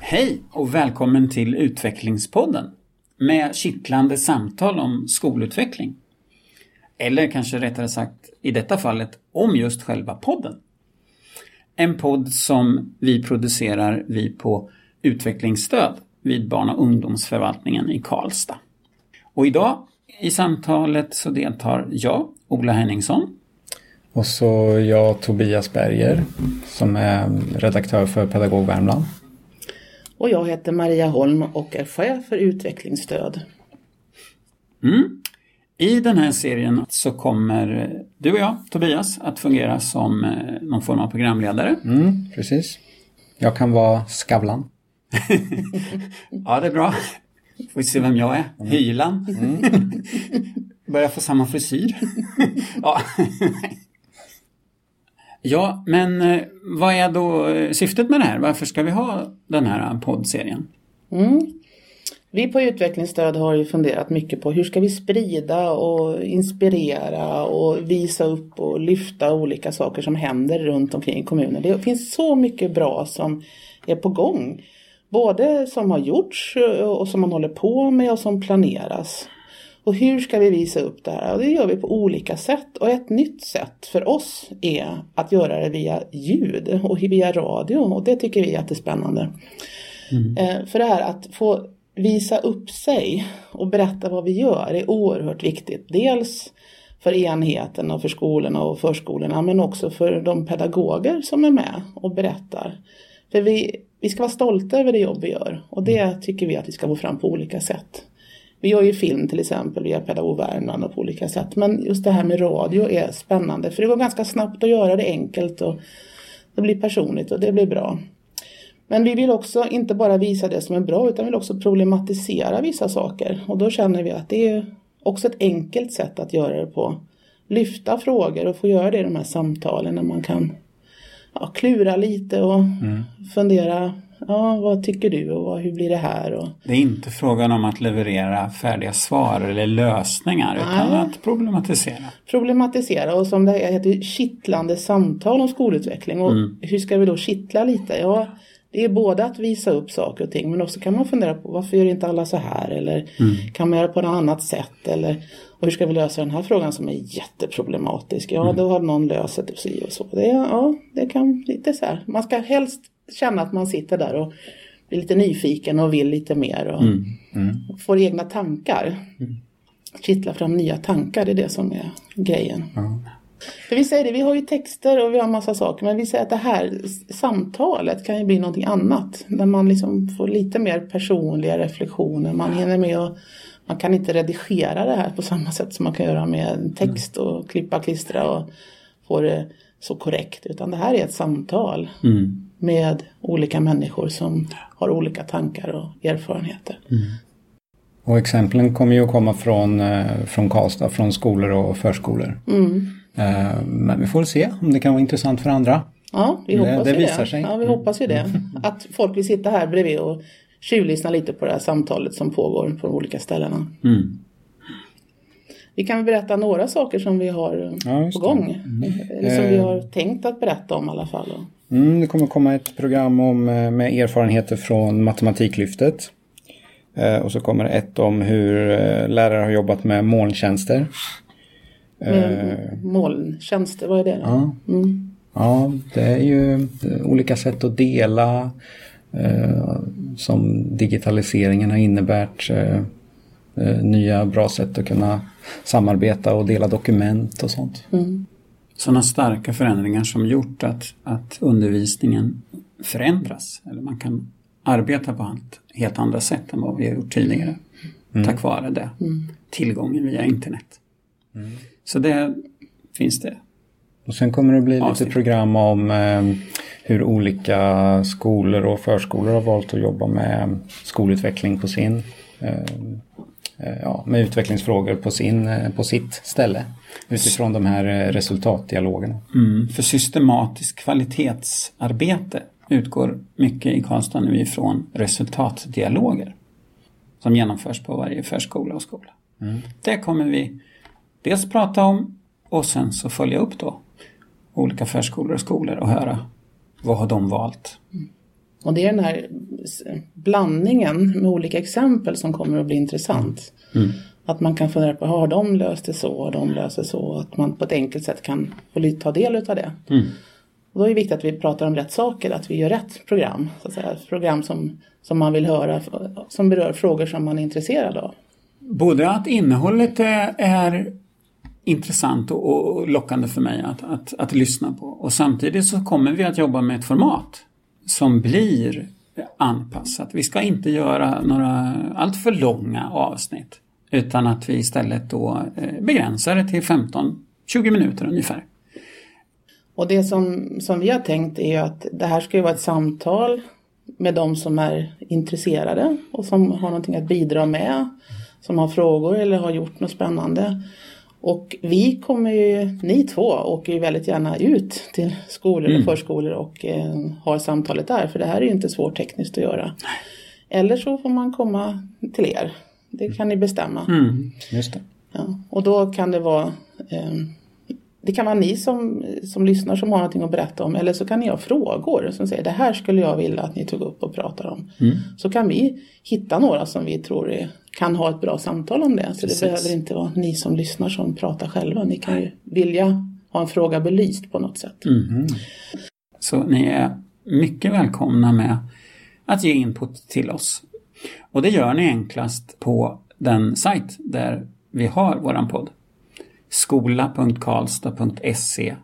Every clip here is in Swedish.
Hej och välkommen till Utvecklingspodden med kittlande samtal om skolutveckling. Eller kanske rättare sagt i detta fallet om just själva podden. En podd som vi producerar vi på utvecklingsstöd vid barn och ungdomsförvaltningen i Karlstad. Och idag i samtalet så deltar jag, Ola Henningsson. Och så jag, Tobias Berger, som är redaktör för Pedagog Värmland. Och jag heter Maria Holm och är chef för utvecklingsstöd. Mm. I den här serien så kommer du och jag, Tobias, att fungera som eh, någon form av programledare. Mm, precis. Jag kan vara Skavlan. ja, det är bra. Får vi se vem jag är. Mm. Hylan. Mm. Börjar få samma frisyr. ja. ja, men eh, vad är då eh, syftet med det här? Varför ska vi ha den här poddserien? Mm. Vi på utvecklingsstöd har ju funderat mycket på hur ska vi sprida och inspirera och visa upp och lyfta olika saker som händer runt omkring i kommunen. Det finns så mycket bra som är på gång. Både som har gjorts och som man håller på med och som planeras. Och hur ska vi visa upp det här? Och det gör vi på olika sätt. Och ett nytt sätt för oss är att göra det via ljud och via radio. Och det tycker vi är jättespännande. Mm. Eh, för det här att få visa upp sig och berätta vad vi gör är oerhört viktigt. Dels för enheten och för skolorna och förskolorna men också för de pedagoger som är med och berättar. För vi, vi ska vara stolta över det jobb vi gör och det tycker vi att vi ska få fram på olika sätt. Vi gör ju film till exempel via Pedagog Värmland och på olika sätt men just det här med radio är spännande för det går ganska snabbt att göra det enkelt och det blir personligt och det blir bra. Men vi vill också inte bara visa det som är bra utan vill också problematisera vissa saker. Och då känner vi att det är också ett enkelt sätt att göra det på. Lyfta frågor och få göra det i de här samtalen när man kan ja, klura lite och mm. fundera Ja, vad tycker du och vad, hur blir det här? Och... Det är inte frågan om att leverera färdiga svar eller lösningar Nej. utan att problematisera. Problematisera och som det heter kittlande samtal om skolutveckling. Och mm. hur ska vi då kittla lite? Ja, det är både att visa upp saker och ting men också kan man fundera på varför gör inte alla så här eller mm. kan man göra på något annat sätt eller och hur ska vi lösa den här frågan som är jätteproblematisk? Ja, mm. då har någon löst det och så och så. Det, ja, det kan lite så här. Man ska helst känna att man sitter där och blir lite nyfiken och vill lite mer och, mm. Mm. får egna tankar. Mm. Kittla fram nya tankar, det är det som är grejen. För vi säger det, vi har ju texter och vi har massa saker men vi säger att det här samtalet kan ju bli någonting annat. Där man liksom får lite mer personliga reflektioner, man hinner med och man kan inte redigera det här på samma sätt som man kan göra med text och klippa klistra och få det så korrekt. Utan det här är ett samtal mm. med olika människor som har olika tankar och erfarenheter. Mm. Och exemplen kommer ju att komma från, eh, från Karlstad, från skolor och förskolor. Mm. Eh, men vi får se om det kan vara intressant för andra. Ja, vi hoppas det, det visar det. Sig. Ja, vi hoppas ju det. Mm. Att folk vill sitta här bredvid och tjuvlyssna lite på det här samtalet som pågår på de olika ställena. Mm. Vi kan berätta några saker som vi har ja, på gång. Mm. Eller som vi eh. har tänkt att berätta om i alla fall. Mm, det kommer komma ett program om, eh, med erfarenheter från Matematiklyftet. Och så kommer ett om hur lärare har jobbat med molntjänster. Med molntjänster, vad är det? Ja. Mm. ja, det är ju olika sätt att dela eh, som digitaliseringen har innebärt. Eh, eh, nya bra sätt att kunna samarbeta och dela dokument och sånt. Mm. Sådana starka förändringar som gjort att, att undervisningen förändras. Eller man kan arbeta på allt helt andra sätt än vad vi har gjort tidigare. Mm. Tack vare det. Mm. Tillgången via internet. Mm. Så det finns det. Och sen kommer det bli lite program om eh, hur olika skolor och förskolor har valt att jobba med skolutveckling på sin eh, eh ja, med utvecklingsfrågor på, sin, eh, på sitt ställe utifrån de här eh, resultatdialogerna. Mm, för systematiskt kvalitetsarbete utgår mycket i Karlstad nu ifrån resultatdialoger som genomförs på varje förskola och skola. Mm. Det kommer vi dels prata om Och sen så följa upp då olika förskolor och skolor och höra vad har de valt. Mm. Och det är den här blandningen med olika exempel som kommer att bli intressant. Mm. Att man kan fundera på, har de löst det så, har de löst det så? Att man på ett enkelt sätt kan få ta del av det. Mm. Och då är det viktigt att vi pratar om rätt saker, att vi gör rätt program. Så att säga. Program som, som man vill höra, som berör frågor som man är intresserad av. Både att innehållet är, är intressant och, och, lockande för mig att, att, att lyssna på. Och samtidigt så kommer vi att jobba med ett format som blir anpassat. Vi ska inte göra några alltför långa avsnitt utan att vi istället då eh, begränsar det till 15-20 minuter ungefär. Och det som, som vi har tänkt är att det här ska ju vara ett samtal med de som är intresserade och som har någonting att bidra med, som har frågor eller har gjort något spännande. Och vi kommer ju, ni två åker ju väldigt gärna ut till skolor mm. och förskolor och eh, har samtalet där för det här är ju inte svårt tekniskt att göra. Eller så får man komma till er. Det kan ni bestämma. Mm. Just det. Ja, och då kan det vara eh, det kan vara ni som, som lyssnar som har någonting att berätta om eller så kan ni ha frågor som säger det här skulle jag vilja att ni tog upp och pratar om. Mm. Så kan vi hitta några som vi tror är, kan ha ett bra samtal om det. Så Precis. det behöver inte vara ni som lyssnar som pratar själva. Ni kan ju vilja ha en fråga belyst på något sätt. Mm. Så ni är mycket välkomna med att ge input till oss. Och det gör ni enklast på den sajt där vi har våran podd skola.karlstad.se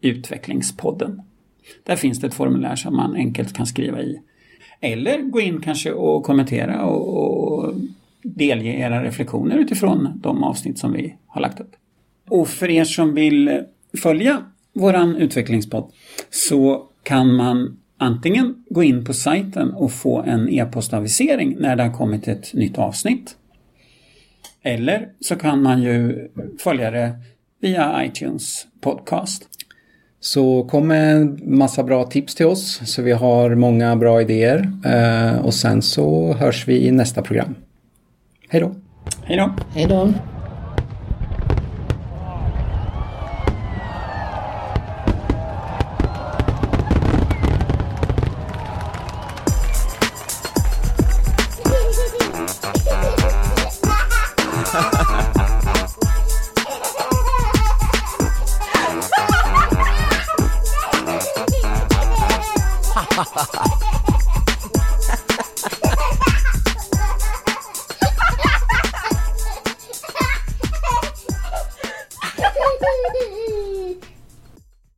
utvecklingspodden. Där finns det ett formulär som man enkelt kan skriva i. Eller gå in kanske och kommentera och, och delge era reflektioner utifrån de avsnitt som vi har lagt upp. Och för er som vill följa våran utvecklingspodd så kan man antingen gå in på sajten och få en e-postavisering när det har kommit ett nytt avsnitt. Eller så kan man ju följa det via iTunes podcast. Så kom med en massa bra tips till oss så vi har många bra idéer eh, och sen så hörs vi i nästa program. Hej då! Hej då! Hej då! ハハハ